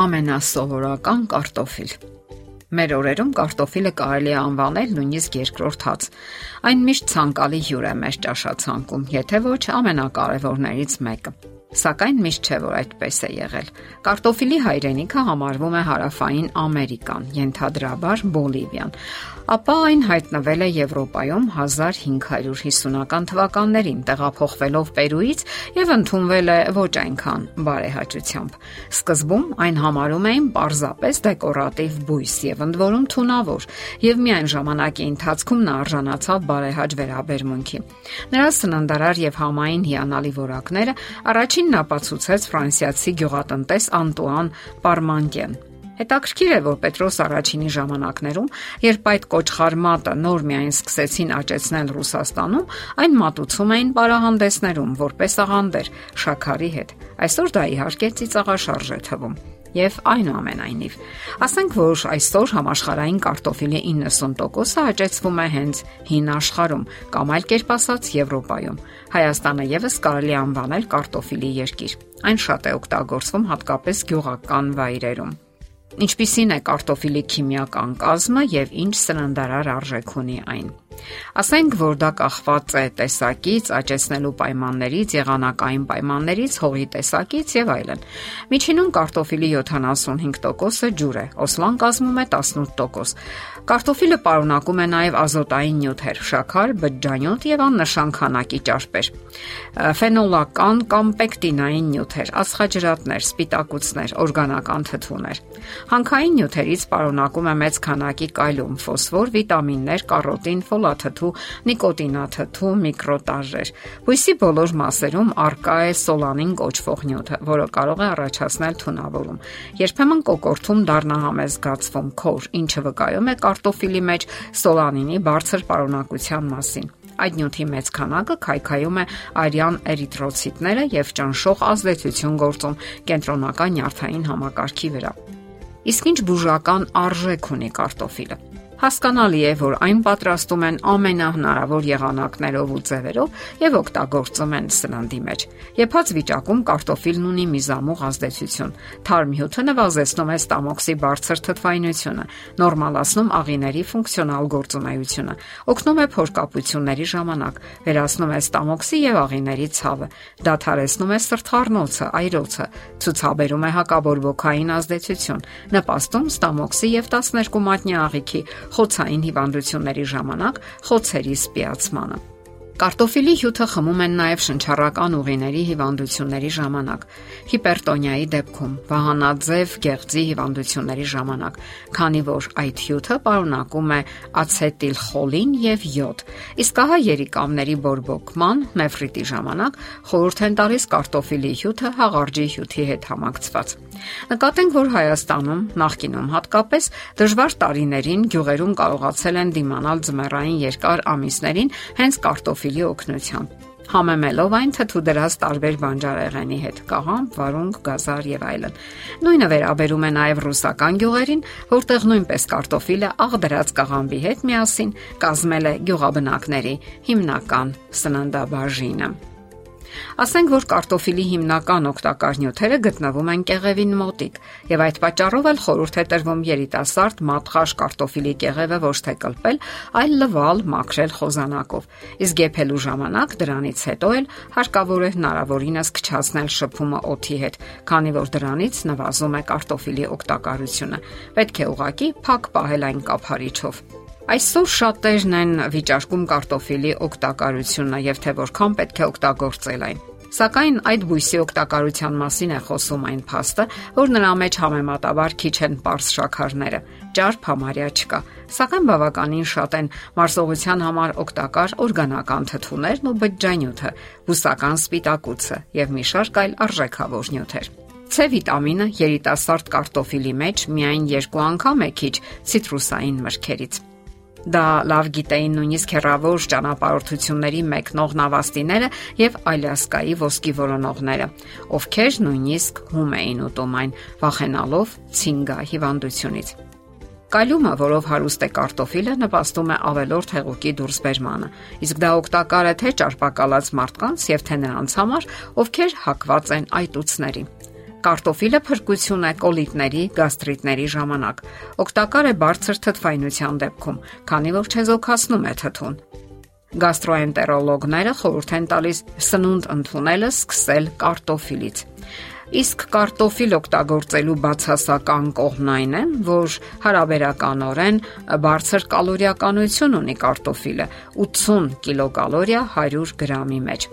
ամենասովորական կարտոֆիլ։ Մեր օրերում կարտոֆիլը կարելի է անվանել նույնիսկ երկրորդ հաց։ Այն միշտ ցանկալի հյուր է մեր ճաշացանկում, եթե ոչ ամենակարևորներից մեկը։ Սակայն միշտ չէ որ այդպես է եղել։ Կարտոֆիլի հայրենիքը համարվում է հարավային Ամերիկան, ենթադրաբար Բոլիվիան ապա այն հայտնվել է Եվրոպայում 1550-ական թվականներին, տեղափոխվելով Պերուից եւ ընդունվել է ոչ այնքան բարեհաճությամբ։ Սկզբում այն համարում էին պարզապես դեկորատիվ բույս եւ ընդ որում թունավոր, եւ միայն ժամանակի ընթացքում նա արժանացավ բարեհաճ վերաբերմունքի։ Նրա սննդարար եւ համային հիանալի որակները առաջինն ապացուցեց ֆրանսիացի գյուղատնտես Անտուան Պարմանտյան Հետաքրքիր է, որ Պետրոս առաջինի ժամանակներում, երբ այդ կոչխար մատը նոր միայն սկսեցին աճեցնել Ռուսաստանում, այն մատուցում էին բարահանդեսներում որպես աղանդեր շաքարի հետ։ Այսօր դա իհարկե ծիծաղաշարժ է թվում եւ այնուամենայնիվ։ Ասենք որ այսօր համաշխարհային կարտոֆիլի 90%-ը աճեցվում է հենց հին աշխարհում կամ այլ կերպ ասած Եվրոպայում։ Հայաստանը եւս կարելի անվանել կարտոֆիլի երկիր։ Այն շատ է օգտագործվում հատկապես գյուղական վայրերում։ Ինչպիսին է կարտոֆիլի քիմիական կազմը եւ ինչ սննդարար արժեք ունի այն։ Ասենք, որ դա կախված է տեսակից, աճեցնելու պայմաններից, եղանակային պայմաններից, հողի տեսակից եւ այլն։ Միջինում կարտոֆիլի 75%-ը ջուր է, օսման կազմում է 18%։ Կարտոֆիլը պարունակում է նաև ազոտային նյութեր՝ շաքար, բջջանյութ եւ աննշան քանակի ճարպեր։ Ֆենոլական կամ պեկտինային նյութեր, ածխաջրատներ, սպիտակուցներ, օրգանական թթուներ։ Հանքային նյութերից պարունակում է մեծ քանակի կալիում, ֆոսֆոր, վիտամիններ, կարոտին, ֆոլաթթու, նիկոտինաթթու, միկրոտաժեր։ Հույսի բոլոր մասերում արկա է սոլանին կոչվող նյութը, որը կարող է առաջացնել թունավորում։ Երբեմն կոկորթում դառնահամեզգացվում քոր, ինչը վկայում է կարտոֆիլի մեջ սոլանինի բարձր պարունակության մասին։ Այդ նյութի մեծ քանակը քայքայում է արյան էրիթրոցիտները եւ ճնշող ազդեցություն գործում կենտրոնական նյարդային համակարգի վրա։ Իսկ ինչ բուժական արժեք ունի կարտոֆիլը։ Հասկանալի է, որ այն պատրաստում են ամենահնարավոր եղանակներով ու ձևերով եւ օգտագործում են սննդի մեջ։ Եփած վիճակում կարտոֆիլն ունի միզամուղ ազդեցություն։ Թարմ հյութը նվազեցնում է ստամոքսի բարձր թթվայնությունը, նորմալացնում աղիների ֆունկցիոնալ գործունեությունը, օգնում է փորկապությունների ժամանակ, վերացնում է ստամոքսի եւ աղիների ցավը, դադարեցնում է սրտխառնոցը, այրոցը, ցուցաբերում է հակաբորբոքային ազդեցություն, նպաստում ստամոքսի եւ 12 մատնյա աղիքի խոցային հիվանդությունների ժամանակ խոցերի սպիացմանը։ Կարտոֆիլի հյութը խմում են նաև շնչառական ուղիների հիվանդությունների ժամանակ, հիպերտոնիայի դեպքում, վահանաձև գեղձի հիվանդությունների ժամանակ, քանի որ այդ հյութը պարունակում է ացետիլխոլին եւ յոդ։ Իսկ ահա երիկամների բորբոքման, նեֆրիտի ժամանակ խորհուրդ են տալիս կարտոֆիլի հյութը հաղարջի հյութի հետ համակցված։ Նկատենք, որ Հայաստանում նախկինում հատկապես դժվար տարիներին գյուղերում կարողացել են դիմանալ ձմեռային երկար ամիսներին հենց կարտոֆիլի օգնությամբ համեմելով այն թթու դրած տարբեր բանջարեղենի հետ՝ կաղամ, վարունգ, գազար եւ այլն։ Նույնը վերաբերում է նաեւ ռուսական գյուղերին, որտեղ նույնպես կարտոֆիլը աղ դրած կաղամբի հետ միասին կազմել է գյուղաբնակների հիմնական սննդաբաժինը։ Ասենք որ կարտոֆիլի հիմնական օգտակար նյութերը գտնվում են կեղևին մոտիկ, եւ այդ պատճառով էլ խորհուրդ է տրվում երիտասարդ մատխաշ կարտոֆիլի կեղևը ոչ թե կլպել, այլ լվալ, մաքրել խոզանակով։ Իսկ եփելու ժամանակ դրանից հետո էլ հարկավոր է հնարավորինս քչացնել շփումը օդի հետ, քանի որ դրանից նվազում է կարտոֆիլի օգտակարությունը։ Պետք է ուղակի փակ պահել այն կափարիչով։ Այսօր շատերն են վիճարկում կարտոֆիլի օգտակարությունը եւ թե որքան պետք է օգտագործել այն։ Սակայն այդ բույսի օգտակարության մասին է խոսում այն փաստը, որ նրա մեջ համեմատաբար քիչ են པարս շաքարները։ Ճարփ համարյա չկա, սակայն բավականին շատ են մարսողության համար օգտակար օրգանական թթուներն ու բջջանյութը, բուսական սպիտակուցը եւ մի շարք այլ արժեքավոր նյութեր։ C վիտամինը երիտասարդ կարտոֆիլի մեջ միայն երկու անգամ է քիչ ցիտրուսային մրգերից։ Դա լավ գիտեին նույնիսկ հերավոր ճանապարհորդությունների մեկնող նավաստիները եւ Ալյասկայի ոսկի որոնողները, ովքեր նույնիսկ հում էին ուտում այն, վախենալով ցինգա հիվանդությունից։ Կալիումը, որով հարուստ է կարտոֆիլը, նպաստում է ավելորդ հեղուկի դուրսբերմանը, իսկ դա օգտակար է թե ճարպակալած մարդկանց եւ թե նրանց համար, ովքեր հակված են այտուցների։ Կարտոֆիլը փրկություն է կոլիտների, գաստրիտների ժամանակ։ Օգտակար է բարձր թթվայնության դեպքում, քանի որ չեզոքացնում է թթուն։ Գաստրոենտերոլոգները խորհուրդ են տալիս սնունդ ընդունելը սկսել կարտոֆիլից։ Իսկ կարտոֆիլ օգտագործելու բացասական կողմն այն է, որ հարաբերականորեն բարձր կալորիականություն ունի կարտոֆիլը՝ 80 կիլոկալորիա 100 գրամի մեջ։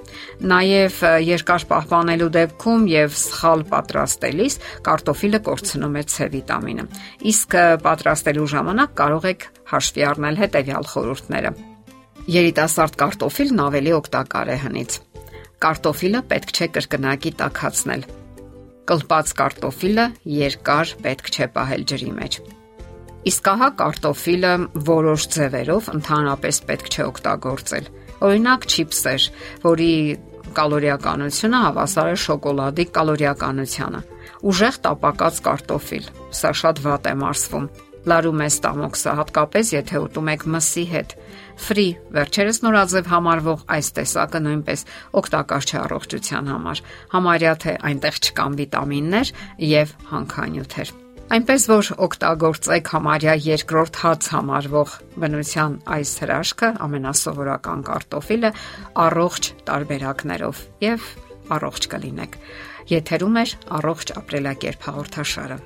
Նաև երկար պահպանելու դեպքում եւ սխալ պատրաստելիս կարտոֆիլը կորցնում է C վիտամինը։ Իսկ պատրաստելու ժամանակ կարող եք հաշվի առնել հետեւյալ խորհուրդները։ Երիտասարդ կարտոֆիլն ավելի օգտակար է հնից։ Կարտոֆիլը պետք չէ կրկնակի տաքացնել Կլպած կարտոֆիլը երկար պետք չէ պահել ջրի մեջ։ Իսկ ահա կարտոֆիլը որոշ ձևերով ընդհանրապես պետք չէ օգտագործել։ Օրինակ չիփսեր, որի կալորիականությունը հավասար է շոկոլադի կալորիականությանը։ Ուժեղ տապակած կարտոֆիլ։ Սա շատ վատ է մարսվում լարում է ստամոքսը, հատկապես եթե ուտում եք մսի հետ։ Ֆրի վերջերս նորաձև համարվող այս տեսակը նույնպես օգտակար չէ առողջության համար։ Համարյա թե այնտեղ չկան վիտամիններ եւ հանքանյութեր։ Այնպես որ օգտագործեք համարյա երկրորդ հաց համարվող բնության այս հրաշքը ամենասովորական կարտոֆիլը առողջ տարբերակներով եւ առողջ կլինեք։ Եթերում է առողջ ապրելակերպ հաղորդաշարը։